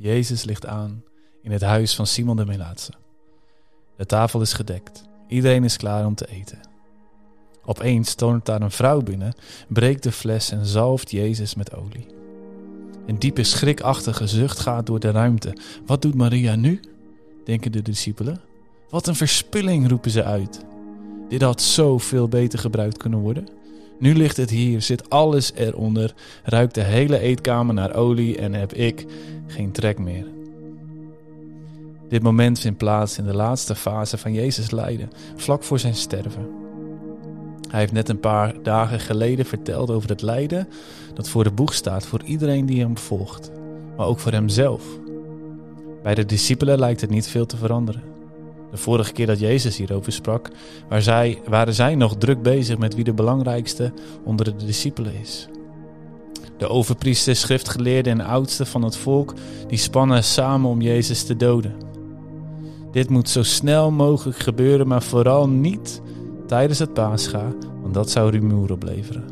Jezus ligt aan in het huis van Simon de Melaatse. De tafel is gedekt. Iedereen is klaar om te eten. Opeens toont daar een vrouw binnen, breekt de fles en zalft Jezus met olie. Een diepe schrikachtige zucht gaat door de ruimte. Wat doet Maria nu? denken de discipelen. Wat een verspilling, roepen ze uit. Dit had zo veel beter gebruikt kunnen worden. Nu ligt het hier, zit alles eronder, ruikt de hele eetkamer naar olie en heb ik geen trek meer. Dit moment vindt plaats in de laatste fase van Jezus' lijden, vlak voor zijn sterven. Hij heeft net een paar dagen geleden verteld over het lijden dat voor de boeg staat voor iedereen die hem volgt, maar ook voor hemzelf. Bij de discipelen lijkt het niet veel te veranderen. De vorige keer dat Jezus hierover sprak, zij, waren zij nog druk bezig met wie de belangrijkste onder de discipelen is. De overpriesters, schriftgeleerden en oudsten van het volk, die spannen samen om Jezus te doden. Dit moet zo snel mogelijk gebeuren, maar vooral niet tijdens het paascha, want dat zou rumoer opleveren.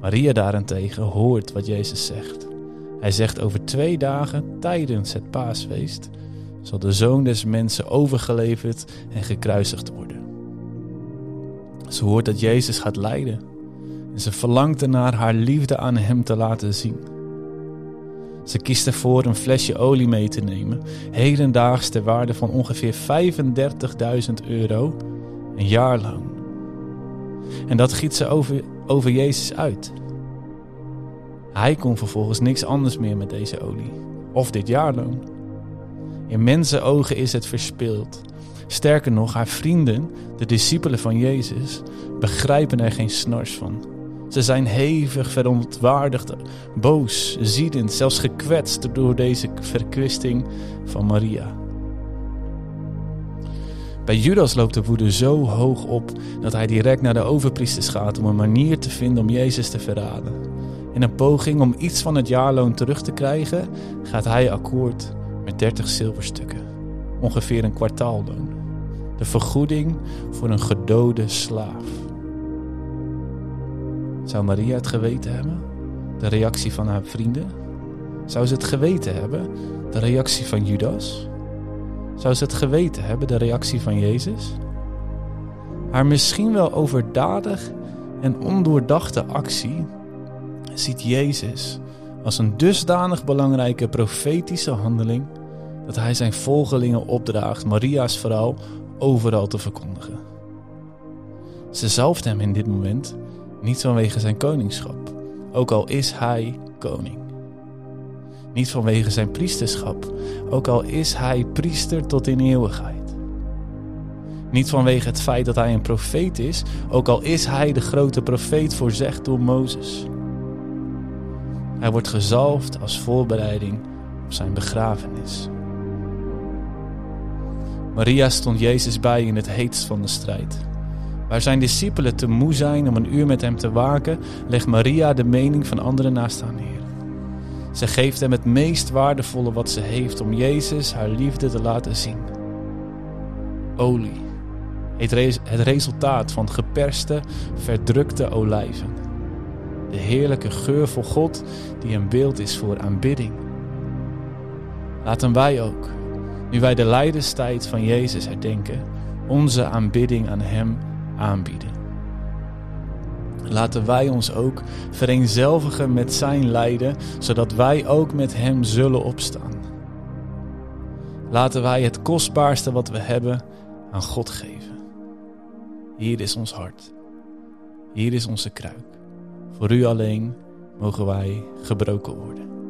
Maria daarentegen hoort wat Jezus zegt. Hij zegt over twee dagen tijdens het paasfeest zal de zoon des mensen overgeleverd en gekruisigd worden. Ze hoort dat Jezus gaat lijden en ze verlangt ernaar haar liefde aan hem te laten zien. Ze kiest ervoor een flesje olie mee te nemen, hedendaags ter waarde van ongeveer 35.000 euro, een jaarloon. En dat giet ze over, over Jezus uit. Hij kon vervolgens niks anders meer met deze olie, of dit jaarloon. In mensen ogen is het verspild. Sterker nog, haar vrienden, de discipelen van Jezus, begrijpen er geen snars van. Ze zijn hevig verontwaardigd, boos, ziedend, zelfs gekwetst door deze verkwisting van Maria. Bij Judas loopt de woede zo hoog op dat hij direct naar de overpriesters gaat om een manier te vinden om Jezus te verraden. In een poging om iets van het jaarloon terug te krijgen, gaat hij akkoord met 30 zilverstukken, ongeveer een kwartaalloon. De vergoeding voor een gedode slaaf. Zou Maria het geweten hebben? De reactie van haar vrienden? Zou ze het geweten hebben? De reactie van Judas? Zou ze het geweten hebben? De reactie van Jezus? Haar misschien wel overdadig en ondoordachte actie ziet Jezus als een dusdanig belangrijke profetische handeling dat hij zijn volgelingen opdraagt Maria's vrouw overal te verkondigen. Ze zalft hem in dit moment niet vanwege zijn koningschap, ook al is hij koning. Niet vanwege zijn priesterschap, ook al is hij priester tot in eeuwigheid. Niet vanwege het feit dat hij een profeet is, ook al is hij de grote profeet voorzegd door Mozes. Hij wordt gezalfd als voorbereiding op zijn begrafenis. Maria stond Jezus bij in het heetst van de strijd. Waar zijn discipelen te moe zijn om een uur met hem te waken, legt Maria de mening van anderen naast haar neer. Ze geeft hem het meest waardevolle wat ze heeft om Jezus haar liefde te laten zien. Olie. Het resultaat van geperste, verdrukte olijven. De heerlijke geur voor God die een beeld is voor aanbidding. Laten wij ook, nu wij de lijdenstijd van Jezus herdenken, onze aanbidding aan Hem aanbieden. Laten wij ons ook vereenzelvigen met Zijn lijden, zodat wij ook met Hem zullen opstaan. Laten wij het kostbaarste wat we hebben aan God geven. Hier is ons hart. Hier is onze kruik. Voor u alleen mogen wij gebroken worden.